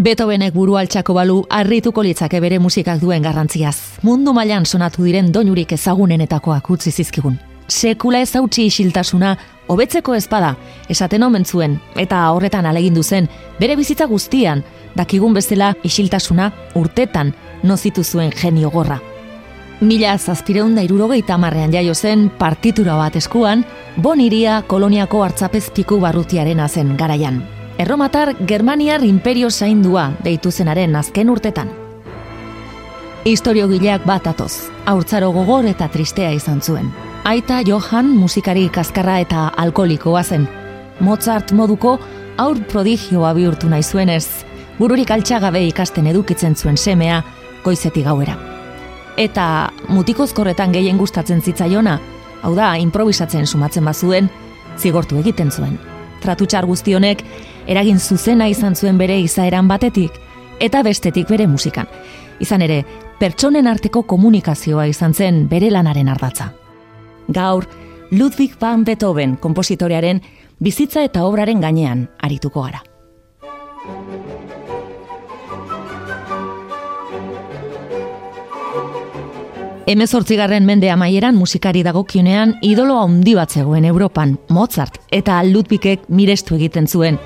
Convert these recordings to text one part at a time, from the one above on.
Beethovenek buru altxako balu arrituko litzake bere musikak duen garrantziaz. Mundu mailan sonatu diren doinurik ezagunenetakoak utzi zizkigun. Sekula ez hautsi isiltasuna, hobetzeko ezpada, esaten omen zuen, eta horretan alegindu zen, bere bizitza guztian, dakigun bezala isiltasuna urtetan nozitu zuen genio gorra. Mila zazpireun da irurogeita marrean jaio zen partitura bat eskuan, bon iria koloniako hartzapezpiku barrutiaren zen garaian. Erromatar Germaniar imperio zaindua deitu zenaren azken urtetan. Historio gileak bat atoz, haurtzaro gogor eta tristea izan zuen. Aita Johan musikari kaskarra eta alkolikoa zen. Mozart moduko aur prodigioa bihurtu nahi zuenez, bururik altxagabe ikasten edukitzen zuen semea, goizetik gauera. Eta mutikozkorretan gehien gustatzen zitzaiona, hau da, improvisatzen sumatzen bazuen, zigortu egiten zuen. Tratutxar guztionek, eragin zuzena izan zuen bere izaeran batetik, eta bestetik bere musikan. Izan ere, pertsonen arteko komunikazioa izan zen bere lanaren ardatza. Gaur, Ludwig van Beethoven kompositorearen bizitza eta obraren gainean arituko gara. Hemezortzigarren mende amaieran musikari dagokionean idolo handi bat zegoen Europan, Mozart, eta Ludwigek mirestu egiten zuen.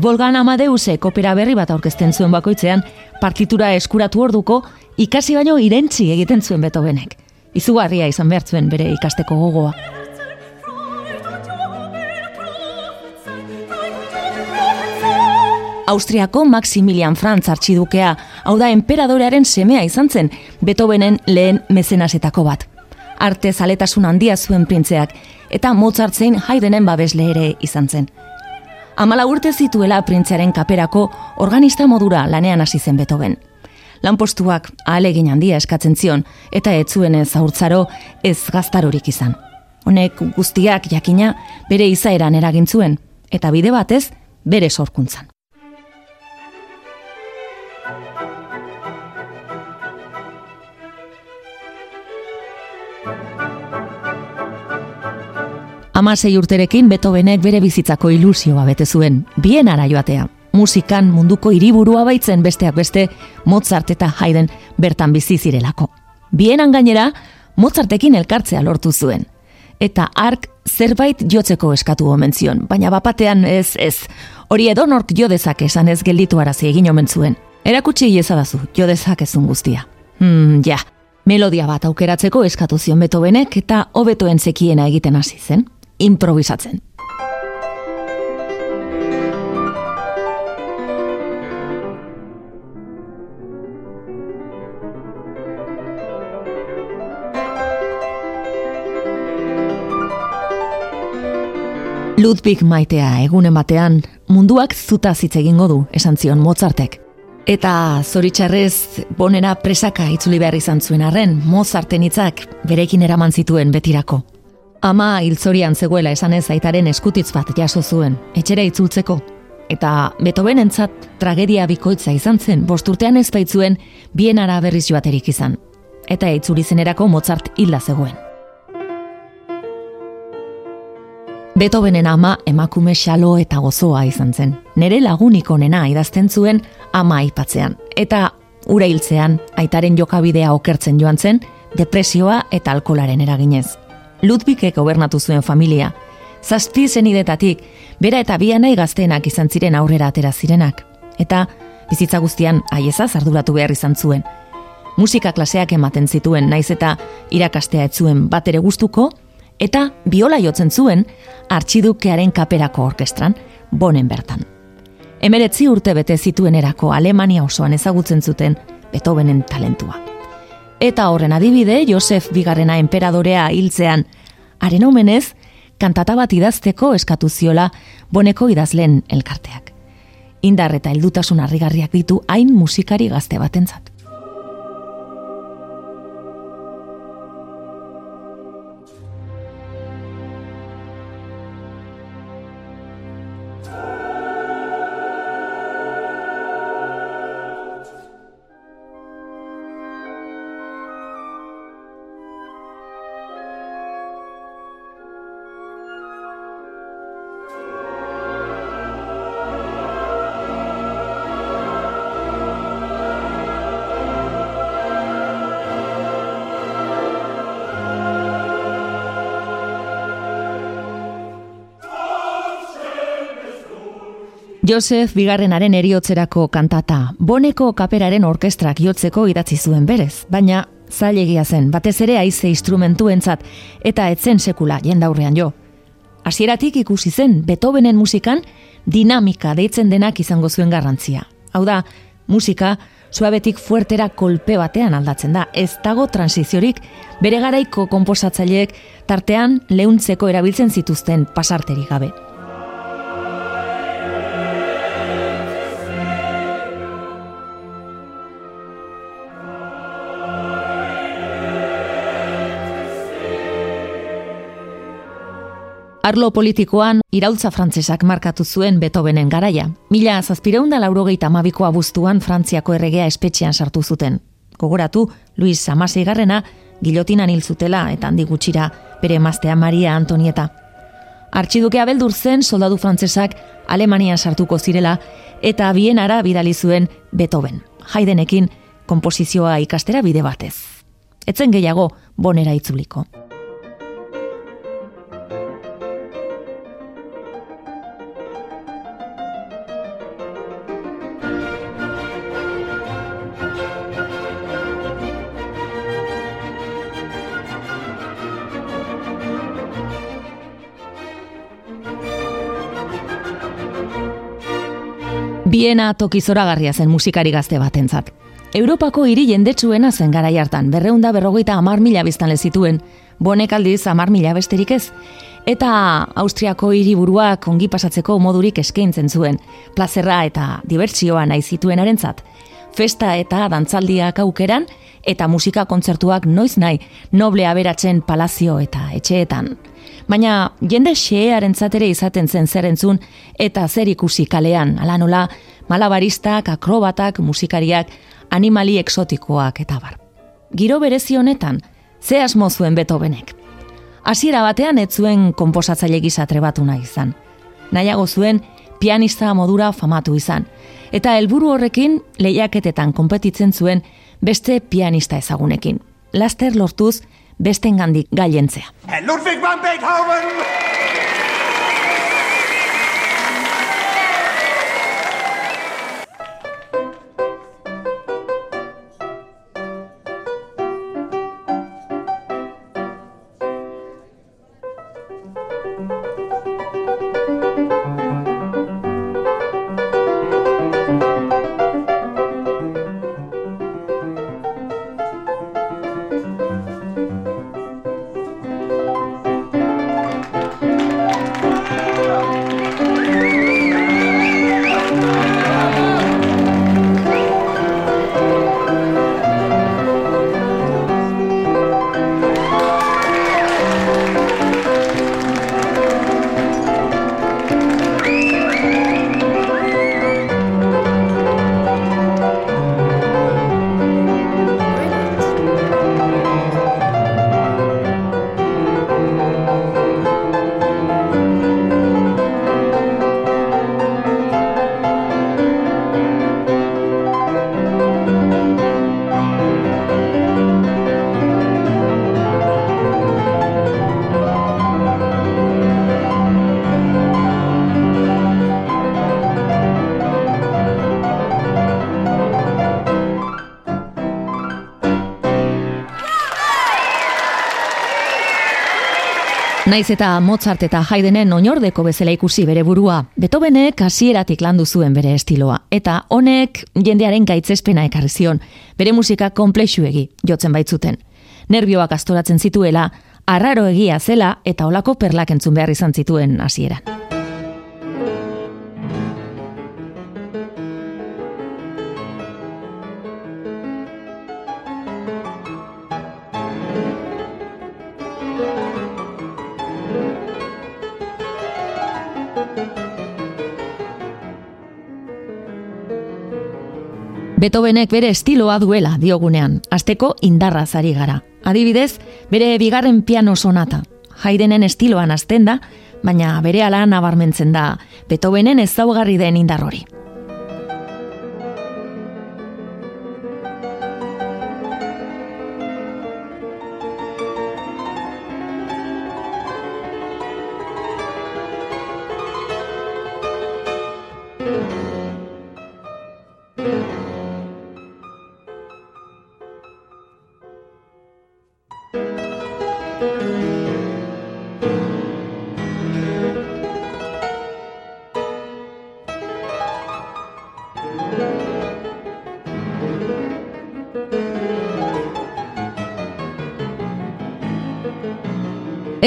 Volgan Amadeusek opera berri bat aurkezten zuen bakoitzean, partitura eskuratu orduko, ikasi baino irentzi egiten zuen Beethovenek. Izugarria izan behar zuen bere ikasteko gogoa. Austriako Maximilian Franz artxidukea, hau da emperadorearen semea izan zen, Beethovenen lehen mezenasetako bat. Arte zaletasun handia zuen printzeak, eta Mozart zein Haydenen babesle ere izan zen. Amala urte zituela printzearen kaperako organista modura lanean hasi zen Beethoven. Lanpostuak ahalegin handia eskatzen zion, eta ez zuen ez aurtzaro ez gaztarorik izan. Honek guztiak jakina bere izaeran eragin zuen, eta bide batez bere sorkuntzan. Amasei urterekin Beethovenek bere bizitzako ilusioa bete zuen, bien ara joatea. Musikan munduko hiriburua baitzen besteak beste Mozart eta Haydn bertan bizi zirelako. Bienan gainera, Mozartekin elkartzea lortu zuen. Eta ark zerbait jotzeko eskatu omen zion, baina bapatean ez ez. Hori edo nork jo dezake esan ez gelditu arazi egin omen zuen. Erakutsi iezadazu, jo dezakezun guztia. Hmm, ja, melodia bat aukeratzeko eskatu zion Beethovenek eta hobetoen zekiena egiten hasi zen improvisatzen. Ludwig maitea egunen batean munduak zuta hitz egingo du, esan zion Mozartek. Eta zoritxarrez bonera presaka itzuli behar izan zuen arren, Mozarten hitzak berekin eraman zituen betirako. Ama hiltzorian zegoela esanez aitaren eskutitz bat jaso zuen, etxera itzultzeko. Eta Beethoven entzat tragedia bikoitza izan zen, bosturtean ez baitzuen bien ara berriz joaterik izan. Eta itzuli zenerako Mozart hilda zegoen. Beethovenen ama emakume xalo eta gozoa izan zen. Nere lagunik onena idazten zuen ama aipatzean. Eta ura hiltzean aitaren jokabidea okertzen joan zen, depresioa eta alkolaren eraginez. Ludwigek gobernatu zuen familia. Zazpi zenidetatik, bera eta bi nahi gazteenak izan ziren aurrera atera zirenak. Eta bizitza guztian haieza zarduratu behar izan zuen. Musika klaseak ematen zituen naiz eta irakastea ez zuen bat ere gustuko, eta biola jotzen zuen artxidukearen kaperako orkestran, bonen bertan. Emeretzi urte bete zituen erako Alemania osoan ezagutzen zuten Beethovenen talentua eta horren adibide Josef Bigarrena enperadorea hiltzean. Haren omenez, kantata bat idazteko eskatu ziola boneko idazlen elkarteak. Indar eta heldutasun harrigarriak ditu hain musikari gazte batentzat. Josef Bigarrenaren eriotzerako kantata, boneko kaperaren orkestrak jotzeko idatzi zuen berez, baina zailegia zen, batez ere aize instrumentu entzat, eta etzen sekula jendaurrean jo. Hasieratik ikusi zen, Beethovenen musikan dinamika deitzen denak izango zuen garrantzia. Hau da, musika suabetik fuertera kolpe batean aldatzen da, ez dago transiziorik bere garaiko komposatzaileek tartean leuntzeko erabiltzen zituzten pasarterik gabe. Arlo politikoan, iraultza frantzesak markatu zuen Beethovenen garaia. Mila zazpireunda laurogeita mabiko abuztuan Frantziako erregea espetxean sartu zuten. Gogoratu, Luis Amasei garrena, gilotinan hil zutela eta handi gutxira bere emaztea Maria Antonieta. Artxiduke abeldur zen soldadu frantzesak Alemania sartuko zirela eta bienara bidali zuen Beethoven. Haidenekin komposizioa ikastera bide batez. Etzen gehiago bonera itzuliko. Biena toki zoragarria zen musikari gazte batentzat. Europako hiri jendetsuena zen garai hartan, berreunda berrogeita amar mila biztan lezituen, bonek aldiz amar mila besterik ez, eta Austriako hiriburuak ongi pasatzeko modurik eskaintzen zuen, plazerra eta dibertsioa nahi zituen. Festa eta dantzaldiak aukeran, eta musika kontzertuak noiz nahi, noble aberatzen palazio eta etxeetan. Baina jende xearen ere izaten zen zer entzun eta zer ikusi kalean, ala nola, malabaristak, akrobatak, musikariak, animali eksotikoak eta bar. Giro berezi honetan, ze asmo zuen Beethovenek. Hasiera batean ez zuen konposatzaile gisa trebatu nahi izan. Nahiago zuen pianista modura famatu izan. Eta helburu horrekin lehiaketetan konpetitzen zuen beste pianista ezagunekin. Laster lortuz, bestengandik gailentzea. Ludwig van Beethoven! Naiz eta Mozart eta Haydenen oinordeko bezala ikusi bere burua, Beethovenek hasieratik landu zuen bere estiloa eta honek jendearen gaitzespena ekarri zion, bere musika konplexuegi jotzen baitzuten. Nerbioak astoratzen zituela, arraro egia zela eta olako perlak entzun behar izan zituen hasieran. Beethovenek bere estiloa duela diogunean, asteko indarra zari gara. Adibidez, bere bigarren piano sonata. Haydenen estiloan azten da, baina bere ala nabarmentzen da Beethovenen ezaugarri den indar hori.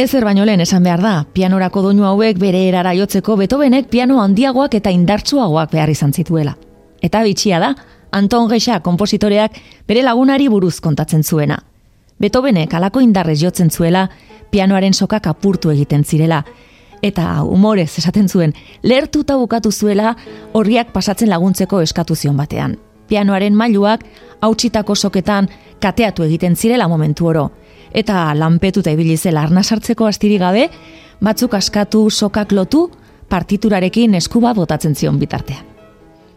Ezer baino lehen esan behar da, pianorako doinu hauek bere erara jotzeko Beethovenek piano handiagoak eta indartsuagoak behar izan zituela. Eta bitxia da, Anton Geixa kompositoreak bere lagunari buruz kontatzen zuena. Beethovenek alako indarrez jotzen zuela, pianoaren sokak apurtu egiten zirela, eta umorez esaten zuen, lertuta bukatu zuela horriak pasatzen laguntzeko eskatu zion batean. Pianoaren mailuak hautsitako soketan kateatu egiten zirela momentu oro, eta lanpetuta ibili zela arna sartzeko astiri gabe, batzuk askatu sokak lotu partiturarekin eskuba botatzen zion bitartean.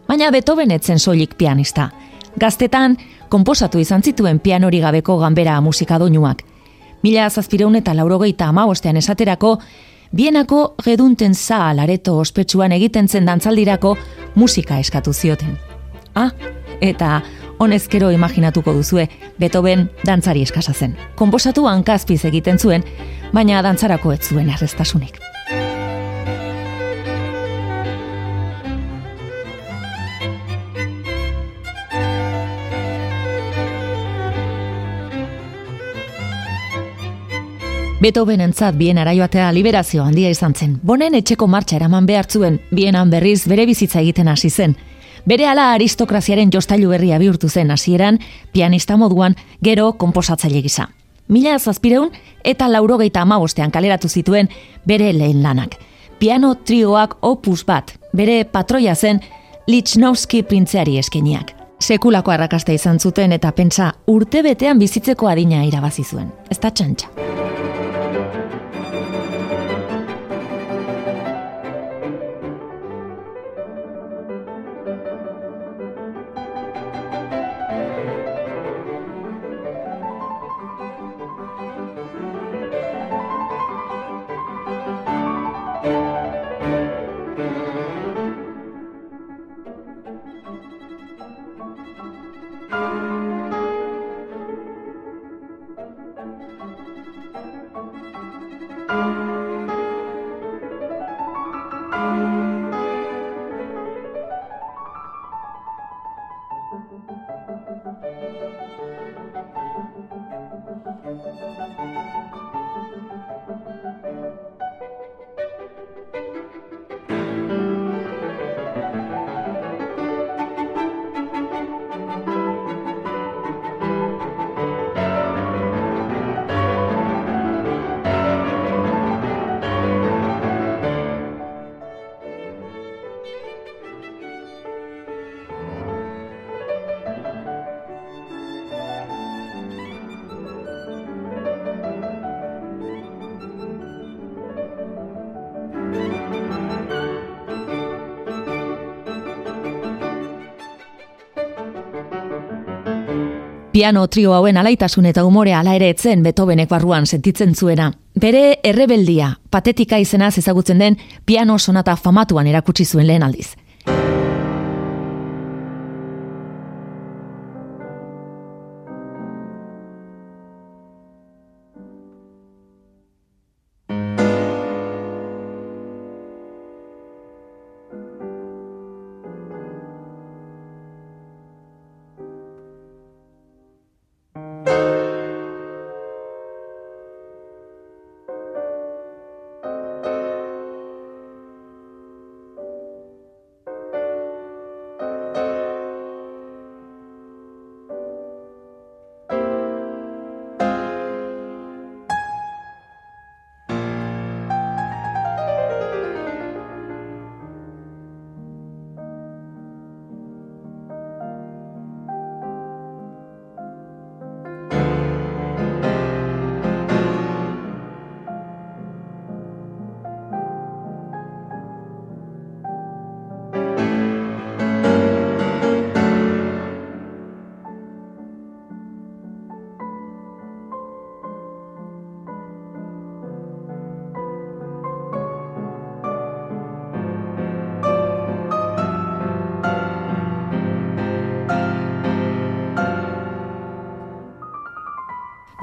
Baina Beethoven etzen soilik pianista. Gaztetan, konposatu izan zituen pianori gabeko ganbera musika doinuak. Mila zazpireun eta laurogeita amabostean esaterako, bienako gedunten za lareto ospetsuan egiten zen dantzaldirako musika eskatu zioten. Ah, eta honezkero imaginatuko duzue, Beethoven dantzari eskasa zen. Konposatu hankazpiz egiten zuen, baina dantzarako ez zuen errestasunik. Beethoven entzat bien araioatea liberazio handia izan zen. Bonen etxeko martxa eraman behartzuen, bienan berriz bere bizitza egiten hasi zen. Bere ala aristokraziaren jostailu berria bihurtu zen hasieran pianista moduan gero konposatzaile gisa. Mila zazpireun eta laurogeita amabostean kaleratu zituen bere lehen lanak. Piano trioak opus bat, bere patroia zen Lichnowski printzeari eskeniak. Sekulako arrakasta izan zuten eta pentsa urte betean bizitzeko adina irabazi zuen. Ez da txantxa. Piano trio hauen alaitasun eta umore ala ere etzen Beethovenek barruan sentitzen zuena. Bere errebeldia, patetika izenaz ezagutzen den piano sonata famatuan erakutsi zuen lehen aldiz.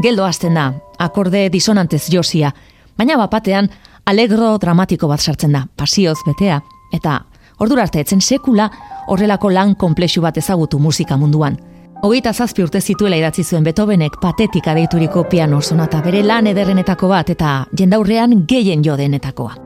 Geldo hasten da, akorde disonantez josia, baina bapatean alegro dramatiko bat sartzen da, pasioz betea, eta ordura arte etzen sekula horrelako lan konplexu bat ezagutu musika munduan. Hogeita zazpi urte zituela idatzi zuen Beethovenek patetika deituriko piano sonata bere lan ederrenetako bat eta jendaurrean gehien jodenetakoa.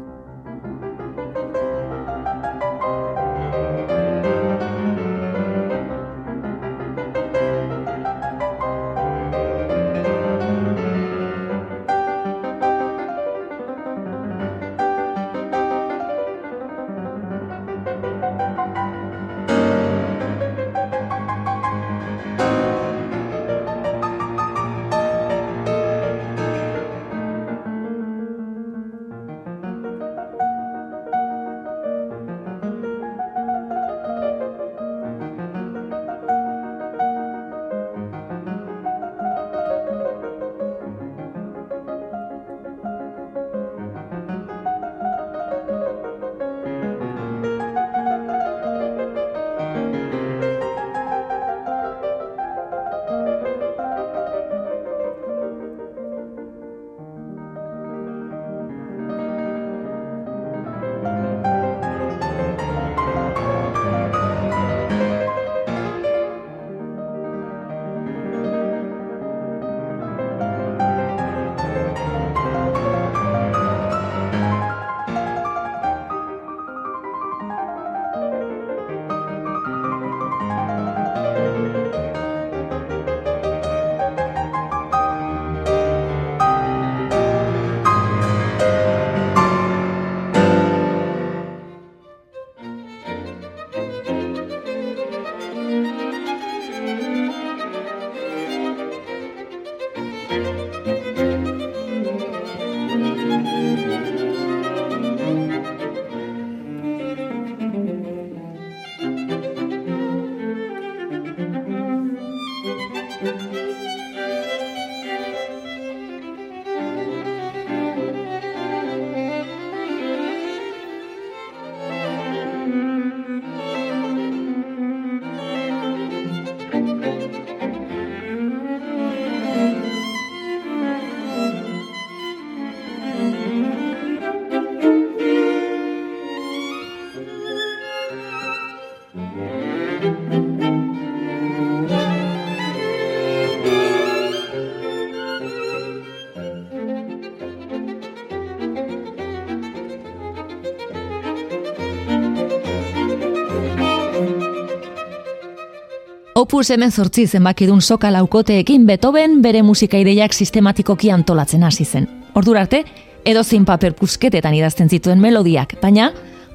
Opus hemen zortzi zenbakidun soka laukoteekin Beethoven bere musikaideak sistematikoki antolatzen hasi zen. Ordura arte, edo zein paper pusketetan idazten zituen melodiak, baina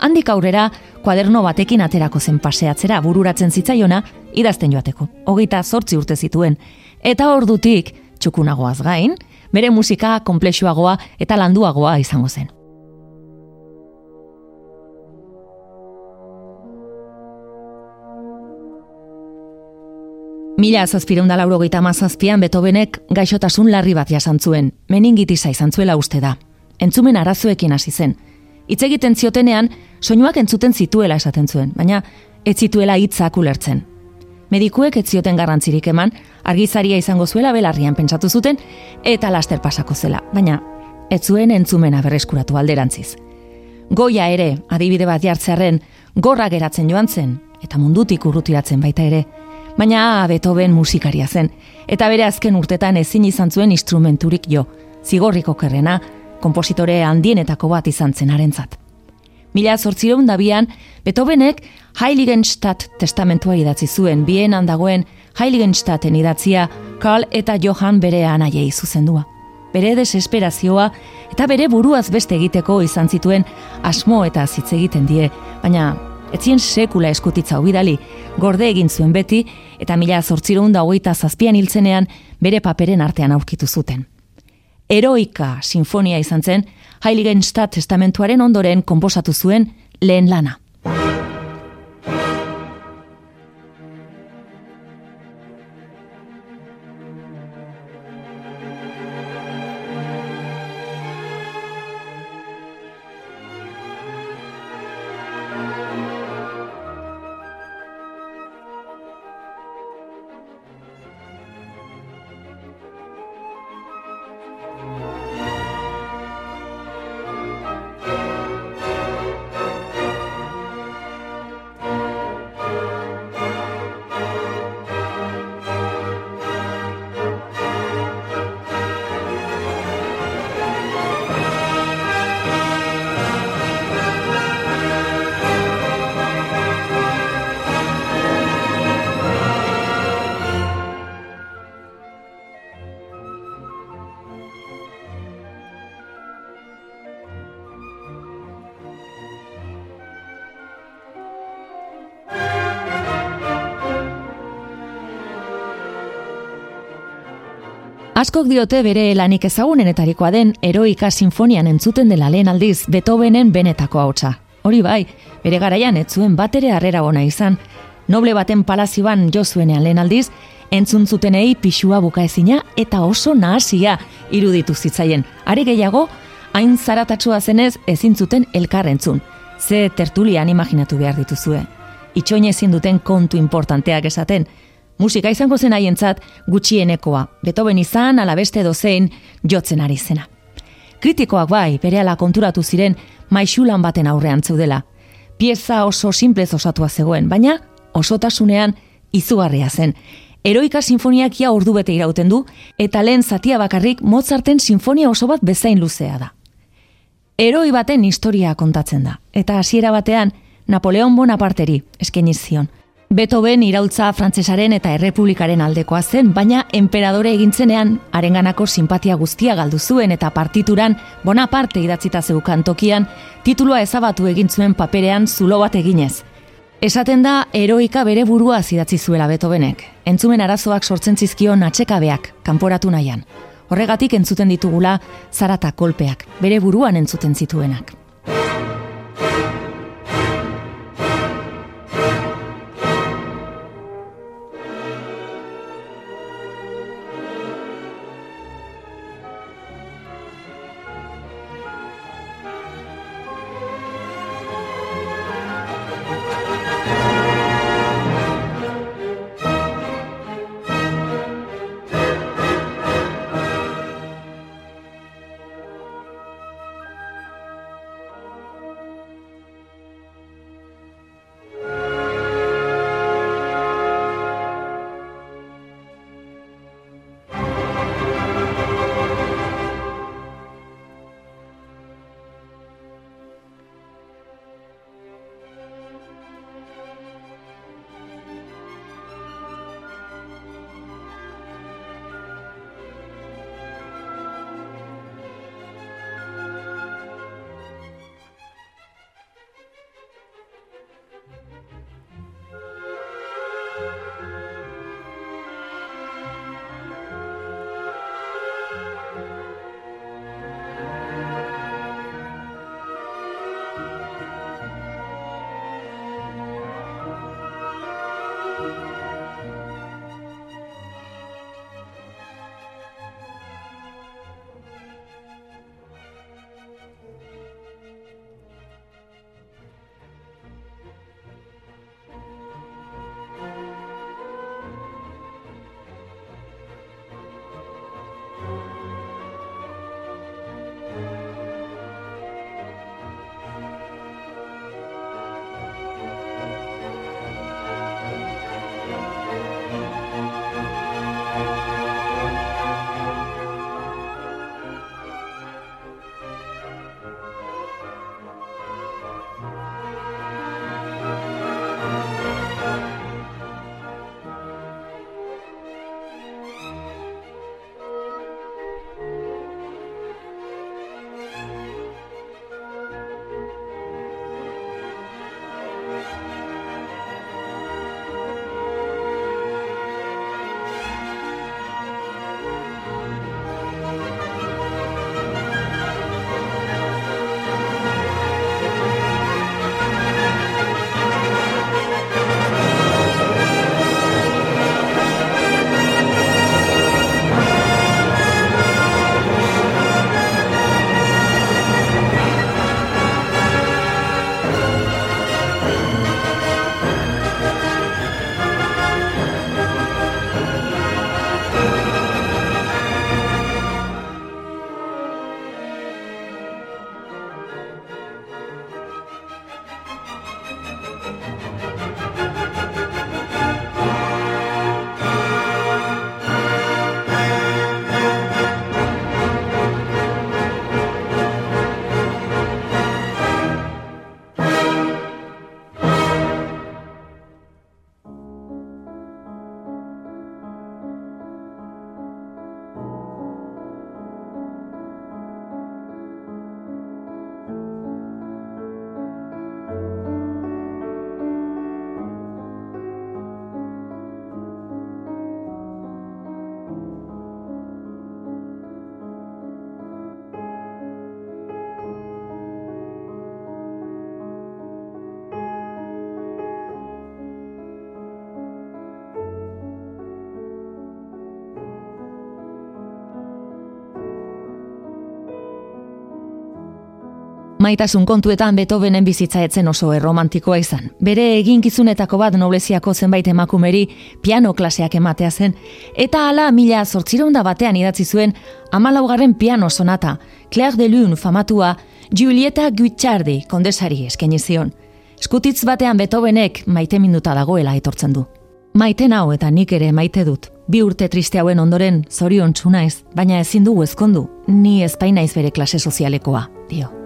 handik aurrera kuaderno batekin aterako zen paseatzera bururatzen zitzaiona idazten joateko. Hogeita zortzi urte zituen. Eta ordutik, txukunagoaz gain, bere musika komplexuagoa eta landuagoa izango zen. Mila zazpireunda lauro gita mazazpian Beethovenek gaixotasun larri bat jasan zuen, meningitisa izan zuela uste da. Entzumen arazoekin hasi zen. Hitz egiten ziotenean, soinuak entzuten zituela esaten zuen, baina ez zituela hitzak ulertzen. Medikuek ez zioten garrantzirik eman, argizaria izango zuela belarrian pentsatu zuten, eta laster pasako zela, baina ez zuen entzumena berreskuratu alderantziz. Goia ere, adibide bat jartzearen, gorra geratzen joan zen, eta mundutik urrutiratzen baita ere, baina Beethoven musikaria zen, eta bere azken urtetan ezin izan zuen instrumenturik jo, zigorriko kerrena, kompositore handienetako bat izan zen arentzat. Mila zortzireun dabian, Beethovenek Heiligenstadt testamentua idatzi zuen, bien handagoen Heiligenstadten idatzia Karl eta Johan bere anaiei zuzendua. Bere desesperazioa eta bere buruaz beste egiteko izan zituen asmo eta zitze egiten die, baina etzien sekula eskutitza bidali, gorde egin zuen beti, eta mila zortzireun da hogeita zazpian hiltzenean bere paperen artean aurkitu zuten. Eroika sinfonia izan zen, Heiligenstadt testamentuaren ondoren konposatu zuen lehen lana. Askok diote bere lanik ezagunenetarikoa den Eroika Sinfonian entzuten dela lehen aldiz Beethovenen benetako hautsa. Hori bai, bere garaian ez zuen bat ere harrera ona izan, noble baten palazioan jo zuenean lehen aldiz, entzun zutenei pixua bukaezina eta oso nahasia iruditu zitzaien. Are gehiago, hain zaratatsua zenez ezin zuten elkar entzun. Ze tertulian imaginatu behar dituzue. Itxoin ezin duten kontu importanteak esaten, musika izango zen haientzat gutxienekoa, Beethoven izan alabeste dozein jotzen ari zena. Kritikoak bai, berehala konturatu ziren maixulan baten aurrean zeudela. Pieza oso simplez osatua zegoen, baina osotasunean izugarria zen. Eroika sinfoniakia ordu bete irauten du, eta lehen zatia bakarrik Mozarten sinfonia oso bat bezain luzea da. Eroi baten historia kontatzen da, eta hasiera batean Napoleon Bonaparteri eskeniz zion. Beethoven iraultza frantsesaren eta errepublikaren aldekoa zen, baina emperadore egintzenean arenganako simpatia guztia galdu zuen eta partituran Bonaparte idatzita zeukan tokian titulua ezabatu egin zuen paperean zulo bat eginez. Esaten da eroika bere burua zidatzi zuela Beethovenek. Entzumen arazoak sortzen zizkion atsekabeak kanporatu nahian. Horregatik entzuten ditugula zarata kolpeak, bere buruan entzuten zituenak. Maitasun kontuetan Beethovenen bizitza etzen oso erromantikoa izan. Bere eginkizunetako bat nobleziako zenbait emakumeri piano klaseak ematea zen, eta hala mila zortzironda batean idatzi zuen amalaugarren piano sonata, Claire de Lune famatua, Giulietta Guicciardi kondesari eskaini zion. Skutitz batean Beethovenek maite minuta dagoela etortzen du. Maite nau eta nik ere maite dut. Bi urte triste hauen ondoren zorion naiz, baina ezin dugu ezkondu, ni ezpainaiz bere klase sozialekoa, dio.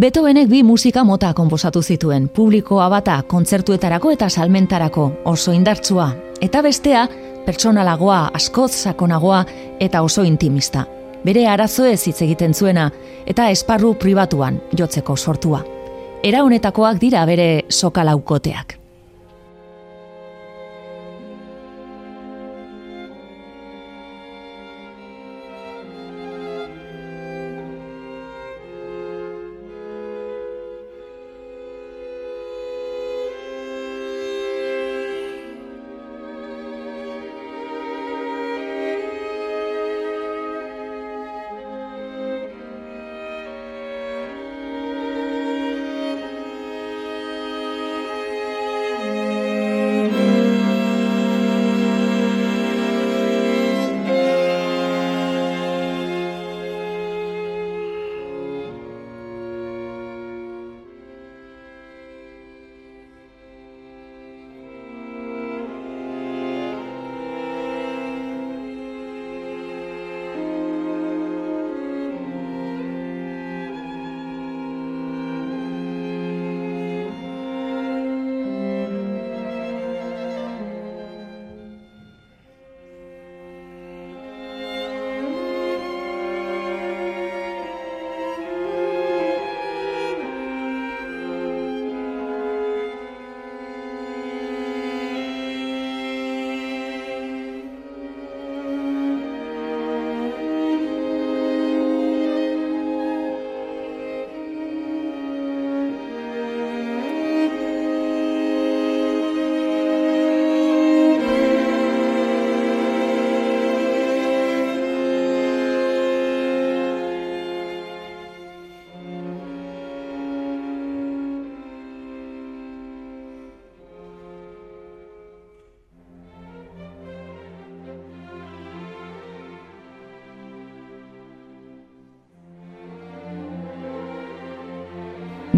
Beethovenek bi musika mota konposatu zituen, publikoa bata kontzertuetarako eta salmentarako, oso indartsua, eta bestea, pertsonalagoa, askoz sakonagoa eta oso intimista. Bere arazoez hitz egiten zuena eta esparru pribatuan jotzeko sortua. Era honetakoak dira bere sokalaukoteak.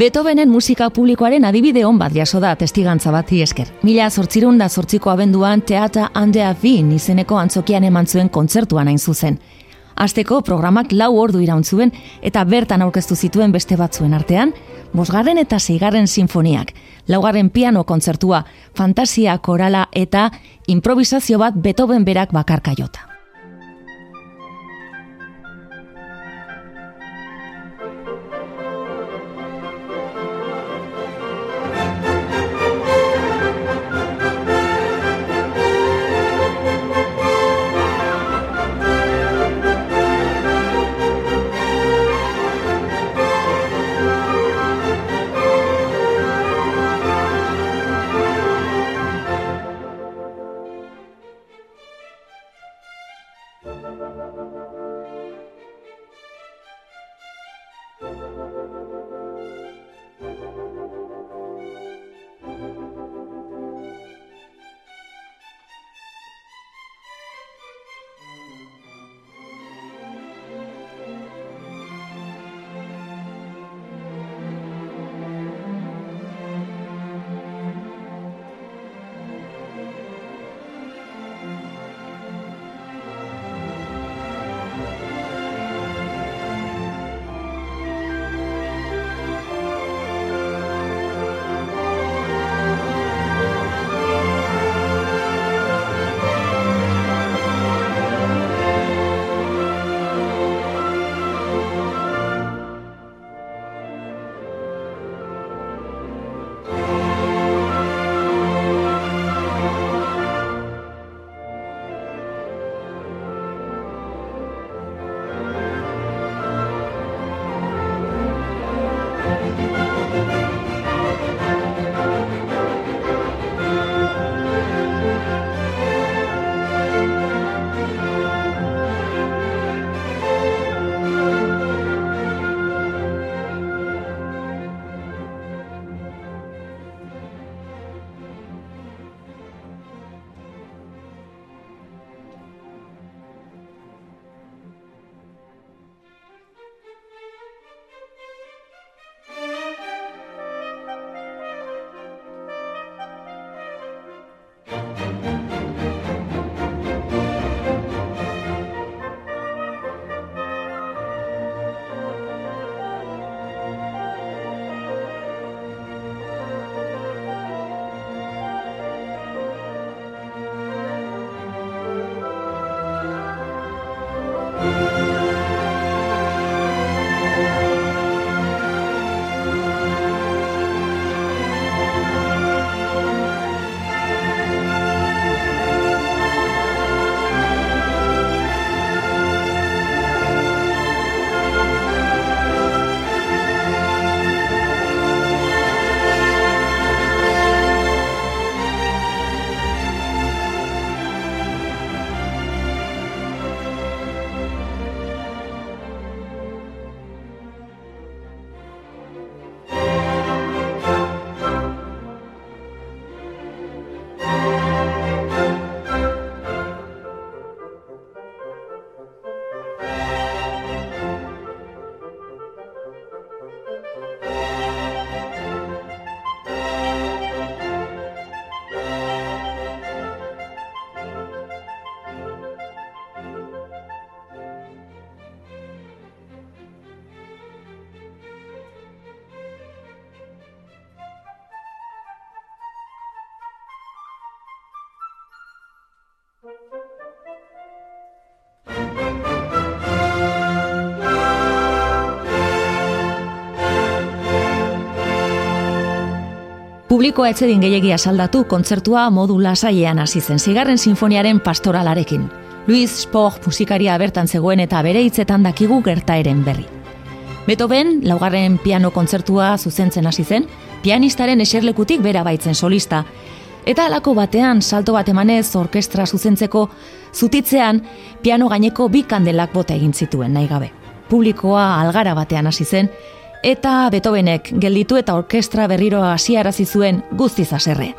Beethovenen musika publikoaren adibide hon bat jaso da testigantza bati esker. Mila zortzirun da zortziko abenduan Teata Andea Vin izeneko antzokian eman zuen kontzertuan hain zuzen. Azteko programak lau ordu irauntzuen eta bertan aurkeztu zituen beste batzuen artean, bosgarren eta seigarren sinfoniak, laugarren piano kontzertua, fantasia korala eta improvisazio bat Beethoven berak bakarka jota. Publikoa etxedin gehiagia saldatu kontzertua modu lasailean hasi zen zigarren sinfoniaren pastoralarekin. Luis Spock musikaria bertan zegoen eta bere hitzetan dakigu gertaeren berri. Beethoven, laugarren piano kontzertua zuzentzen hasi zen, pianistaren eserlekutik bera baitzen solista, eta alako batean salto bat emanez orkestra zuzentzeko zutitzean piano gaineko bi kandelak bota egin zituen nahi gabe. Publikoa algara batean hasi zen, eta Beethovenek gelditu eta orkestra berriro hasiarazi zuen guztiz haserre.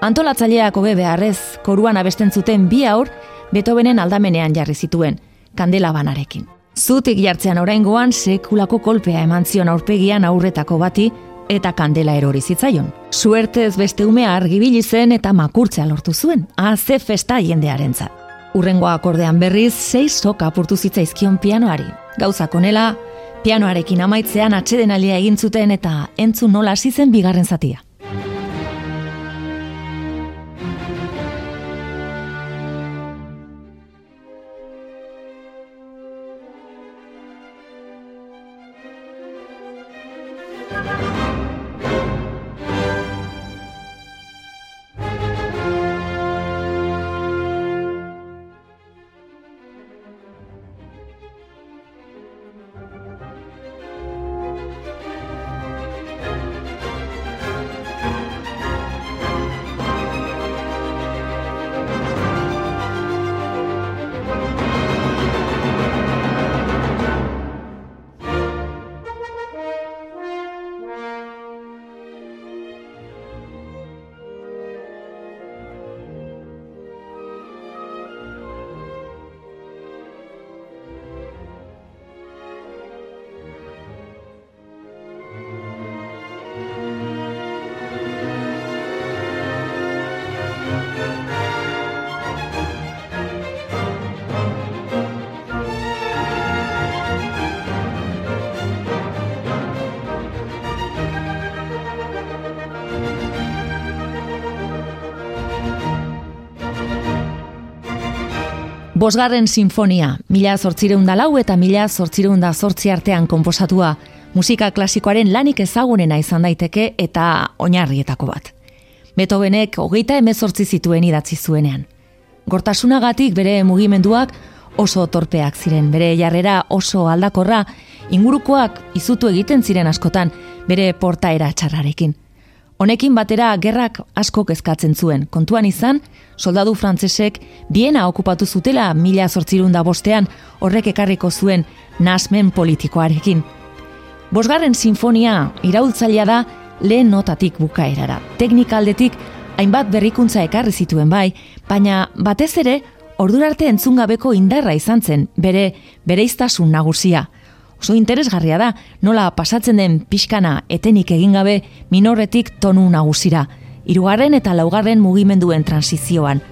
Antolatzaileak hobe beharrez, koruan abesten zuten bi aur Beethovenen aldamenean jarri zituen, kandela banarekin. Zutik jartzean oraingoan sekulako kolpea eman zion aurpegian aurretako bati eta kandela erori zitzaion. Suertez beste umea argibili zen eta makurtzea lortu zuen, aze festa jendearentzat. Urrengoa akordean berriz, seis soka apurtu zitzaizkion pianoari. Gauzak onela, Pianoarekin amaitzean atxeden alia egin zuten eta entzun nola hasi zen bigarren zatia. Bosgarren sinfonia, mila zortzireunda lau eta mila zortzireunda zortzi artean komposatua, musika klasikoaren lanik ezagunena izan daiteke eta oinarrietako bat. Beethovenek hogeita emezortzi zituen idatzi zuenean. Gortasunagatik bere mugimenduak oso torpeak ziren, bere jarrera oso aldakorra, ingurukoak izutu egiten ziren askotan bere portaera txarrarekin. Honekin batera gerrak asko kezkatzen zuen. Kontuan izan, soldadu frantzesek biena okupatu zutela mila zortzirunda bostean horrek ekarriko zuen nasmen politikoarekin. Bosgarren sinfonia iraultzailea da lehen notatik bukaerara. Teknikaldetik hainbat berrikuntza ekarri zituen bai, baina batez ere ordurarte entzungabeko indarra izan zen bere bereiztasun nagusia oso interesgarria da, nola pasatzen den pixkana etenik egin gabe minorretik tonu nagusira, hirugarren eta laugarren mugimenduen transizioan,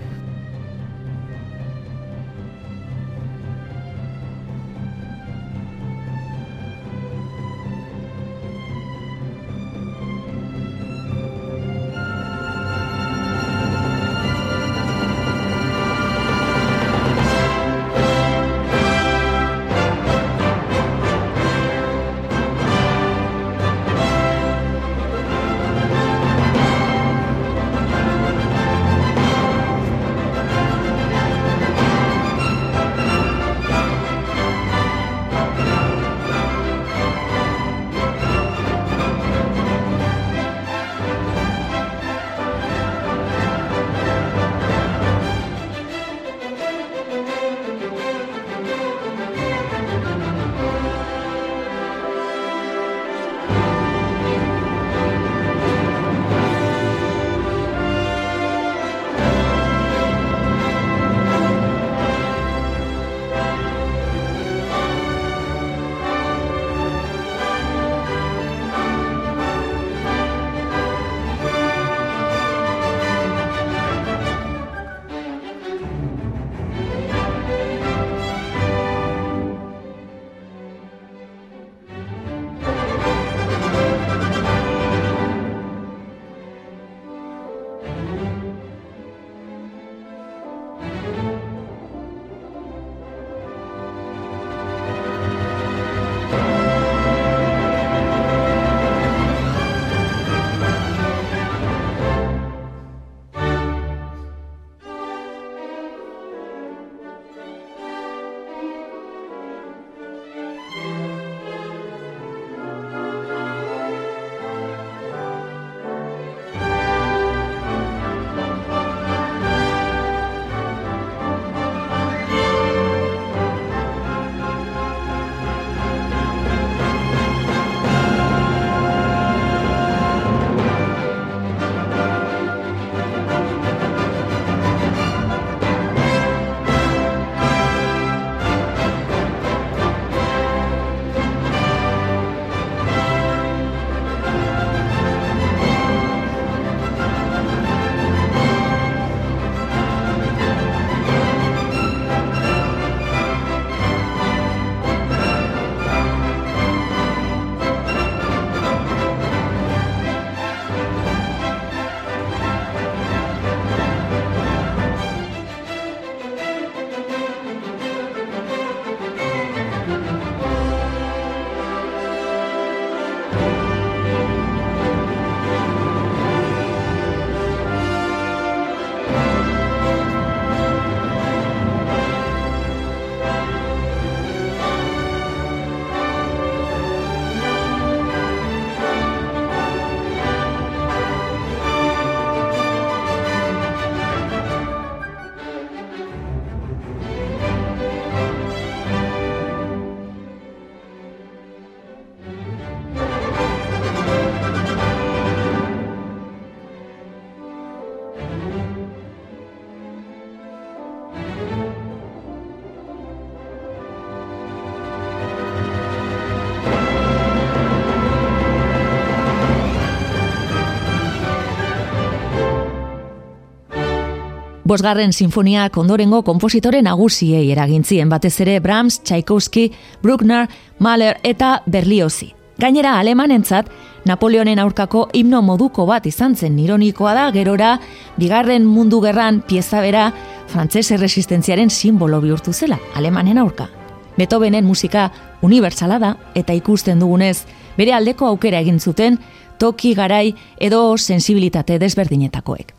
Bosgarren sinfonia kondorengo kompositore nagusiei eragintzien batez ere Brahms, Tchaikovsky, Bruckner, Mahler eta Berliozi. Gainera alemanentzat, Napoleonen aurkako himno moduko bat izan zen ironikoa da gerora, bigarren mundu gerran pieza bera, frantses erresistentziaren simbolo bihurtu zela, alemanen aurka. Beethovenen musika unibertsala da eta ikusten dugunez, bere aldeko aukera egin zuten toki garai edo sensibilitate desberdinetakoek.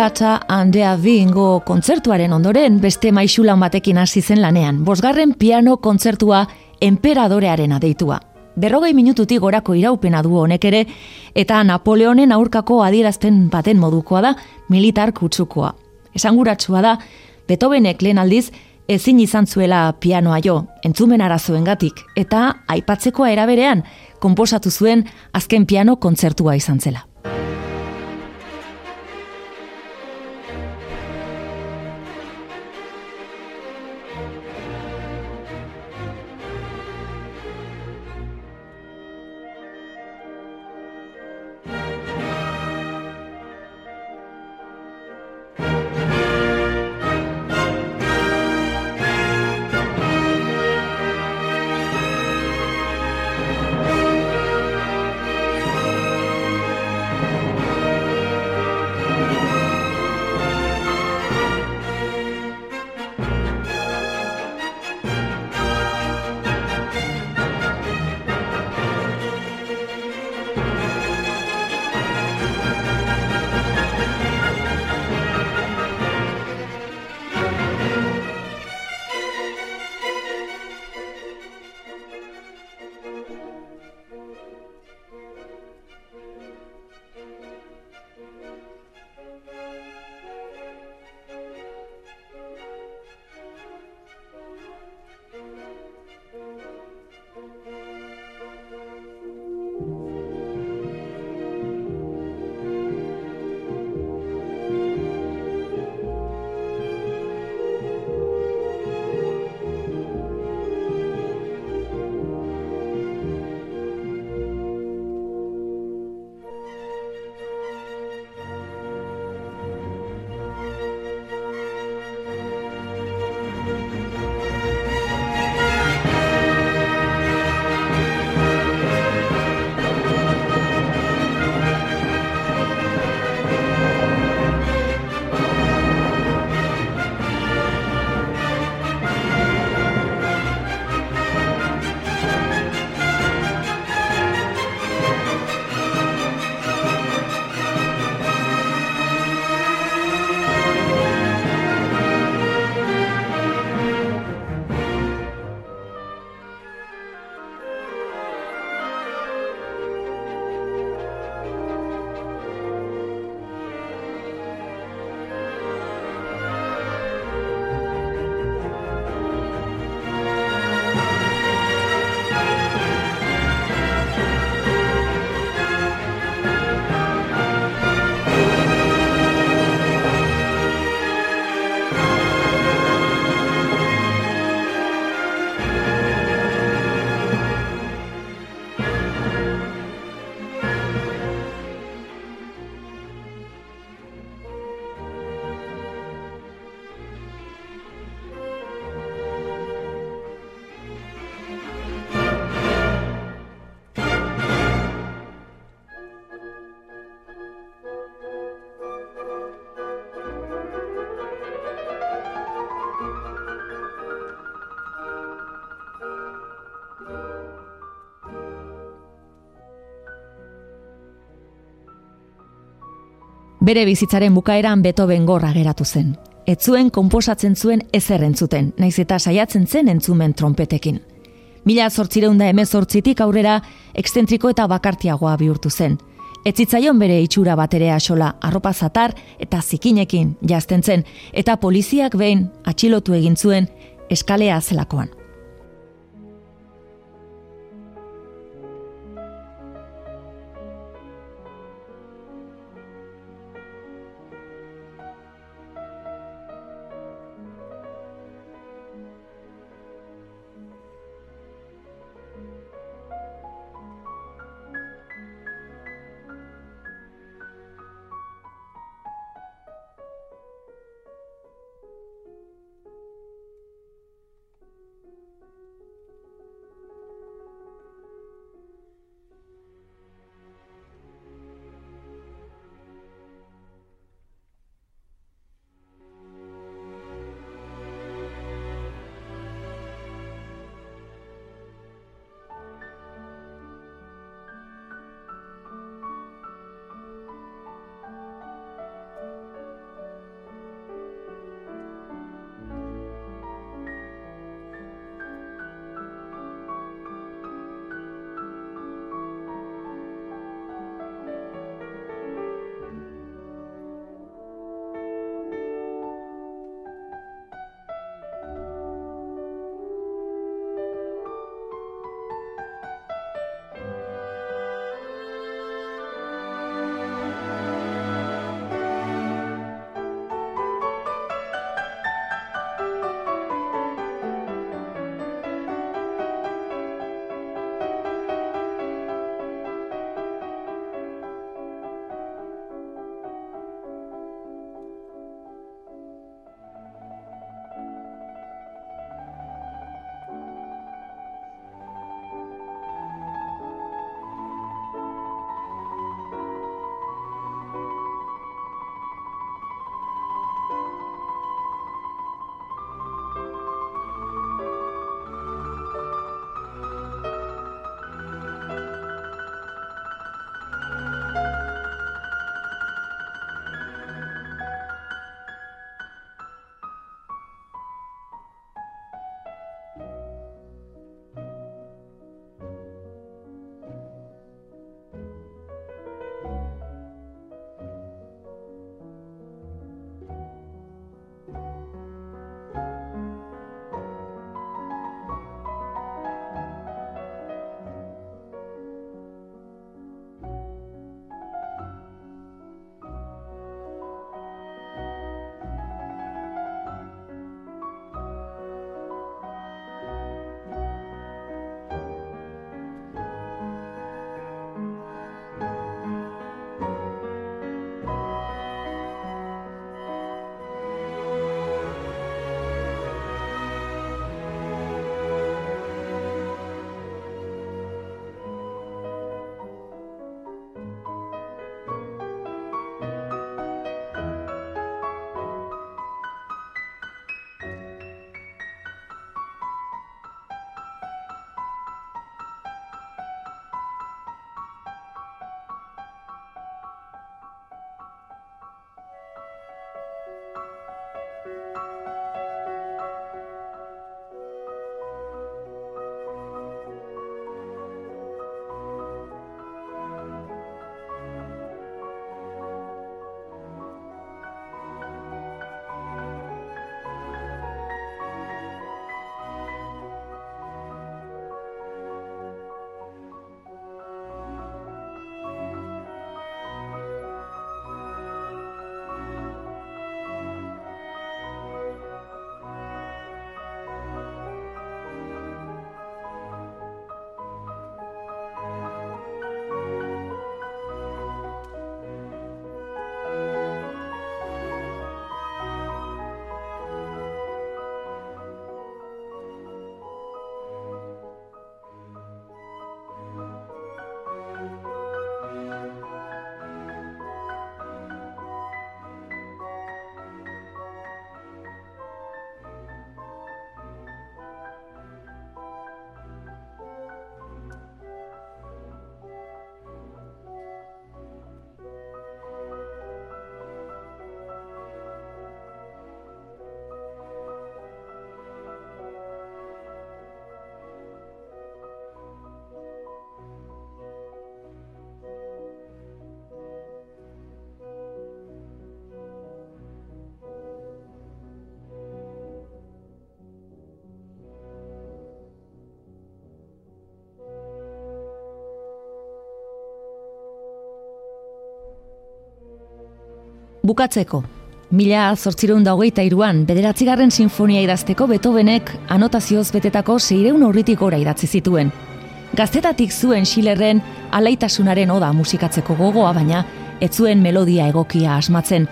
Teata handea bingo kontzertuaren ondoren beste maixulan batekin hasi zen lanean. Bosgarren piano kontzertua emperadorearen deitua. Berrogei minututik gorako iraupena du honek ere, eta Napoleonen aurkako adierazpen baten modukoa da militar kutsukoa. Esanguratsua da, Beethovenek lehen aldiz ezin izan zuela pianoa jo, entzumen arazoengatik, eta aipatzekoa eraberean, konposatu zuen azken piano kontzertua izan zela. Bere bizitzaren bukaeran Beethoven gorra geratu zen. Ez zuen konposatzen zuen ezer entzuten, naiz eta saiatzen zen entzumen trompetekin. Mila zortzireunda emezortzitik aurrera ekstentriko eta bakartiagoa bihurtu zen. Etzitzaion bere itxura baterea sola, arropa zatar eta zikinekin jazten zen, eta poliziak behin atxilotu egin zuen eskalea zelakoan. Bukatzeko, mila zortzireun da hogeita iruan, bederatzigarren sinfonia idazteko Beethovenek anotazioz betetako seireun horritik ora idatzi zituen. Gaztetatik zuen Schillerren alaitasunaren oda musikatzeko gogoa, baina ez zuen melodia egokia asmatzen.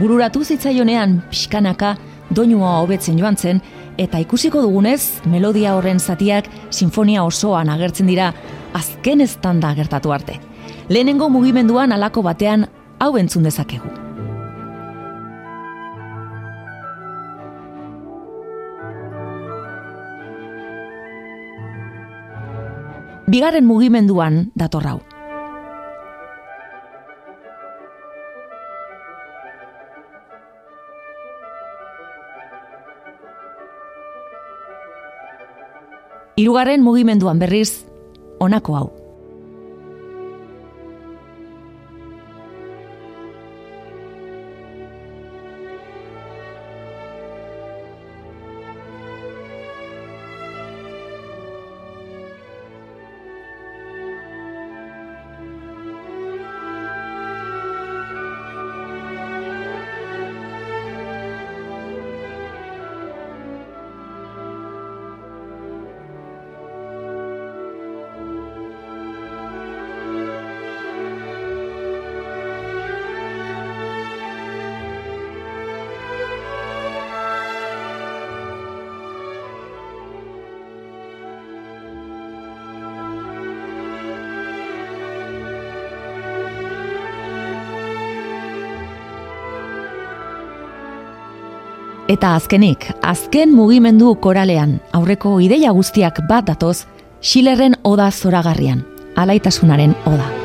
Bururatu zitzaionean pixkanaka doinua hobetzen joan zen, eta ikusiko dugunez, melodia horren zatiak sinfonia osoan agertzen dira azken estanda gertatu arte. Lehenengo mugimenduan alako batean hau entzun dezakegu. Bigarren mugimenduan dator hau. Hirugarren mugimenduan berriz honako hau. Eta azkenik, azken mugimendu koralean, aurreko ideia guztiak bat datoz, Schillerren oda zoragarrian, alaitasunaren oda.